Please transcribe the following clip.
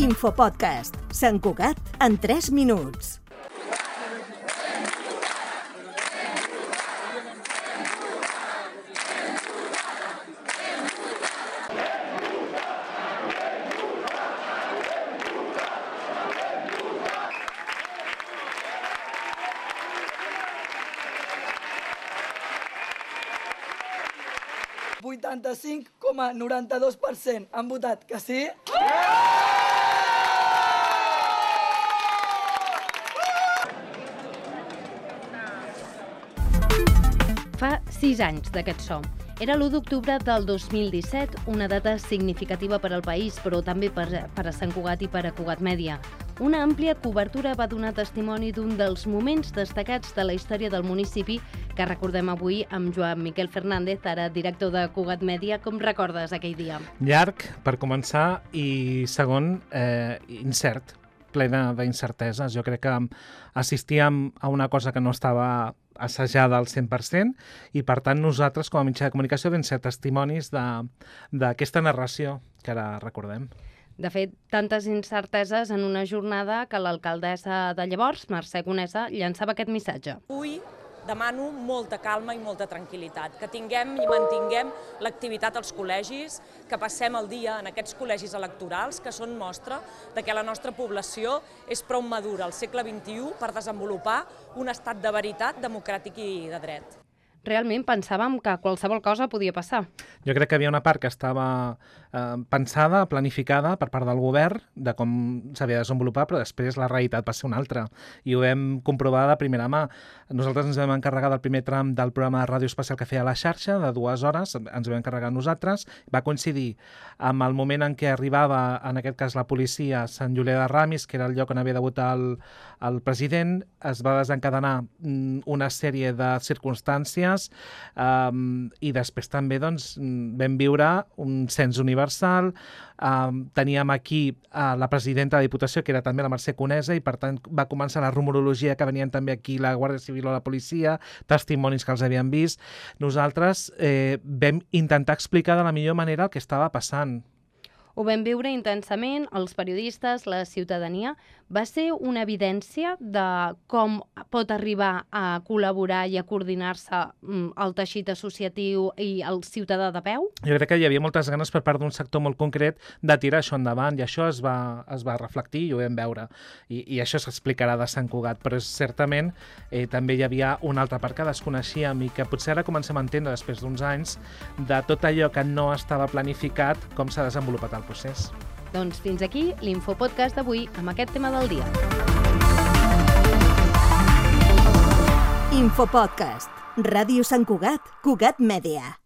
Infopodcast. Sant Cugat en 3 minuts. coma 92% han votat que sí. Fa sis anys d'aquest so. Era l'1 d'octubre del 2017, una data significativa per al país, però també per, per a Sant Cugat i per a Cugat Mèdia. Una àmplia cobertura va donar testimoni d'un dels moments destacats de la història del municipi que recordem avui amb Joan Miquel Fernández, ara director de Cugat Mèdia. Com recordes aquell dia? Llarg, per començar, i segon, eh, incert, plena d'incerteses. Jo crec que assistíem a una cosa que no estava assajada al 100% i per tant nosaltres com a mitjà de comunicació vam ser testimonis d'aquesta narració que ara recordem. De fet, tantes incerteses en una jornada que l'alcaldessa de llavors, Mercè Conesa, llançava aquest missatge. Avui demano molta calma i molta tranquil·litat, que tinguem i mantinguem l'activitat als col·legis, que passem el dia en aquests col·legis electorals, que són mostra de que la nostra població és prou madura al segle XXI per desenvolupar un estat de veritat democràtic i de dret realment pensàvem que qualsevol cosa podia passar. Jo crec que havia una part que estava eh, pensada, planificada per part del govern de com s'havia de desenvolupar, però després la realitat va ser una altra. I ho hem comprovar de primera mà. Nosaltres ens vam encarregar del primer tram del programa de ràdio especial que feia la xarxa, de dues hores, ens vam encarregar nosaltres. Va coincidir amb el moment en què arribava, en aquest cas la policia, a Sant Julià de Ramis, que era el lloc on havia de votar el, el president, es va desencadenar mm, una sèrie de circumstàncies feines um, i després també doncs, vam viure un cens universal, um, teníem aquí uh, la presidenta de la Diputació, que era també la Mercè Conesa, i per tant va començar la rumorologia que venien també aquí la Guàrdia Civil o la policia, testimonis que els havien vist. Nosaltres eh, vam intentar explicar de la millor manera el que estava passant. Ho vam viure intensament, els periodistes, la ciutadania. Va ser una evidència de com pot arribar a col·laborar i a coordinar-se mm, el teixit associatiu i el ciutadà de peu? Jo crec que hi havia moltes ganes per part d'un sector molt concret de tirar això endavant i això es va, es va reflectir i ho vam veure. I, i això s'explicarà de Sant Cugat, però certament eh, també hi havia una altra part que desconeixíem i que potser ara comencem a entendre després d'uns anys de tot allò que no estava planificat, com s'ha desenvolupat el procés. Doncs fins aquí l'Infopodcast d'avui amb aquest tema del dia. Infopodcast. Ràdio Sant Cugat, Cugat Mèdia.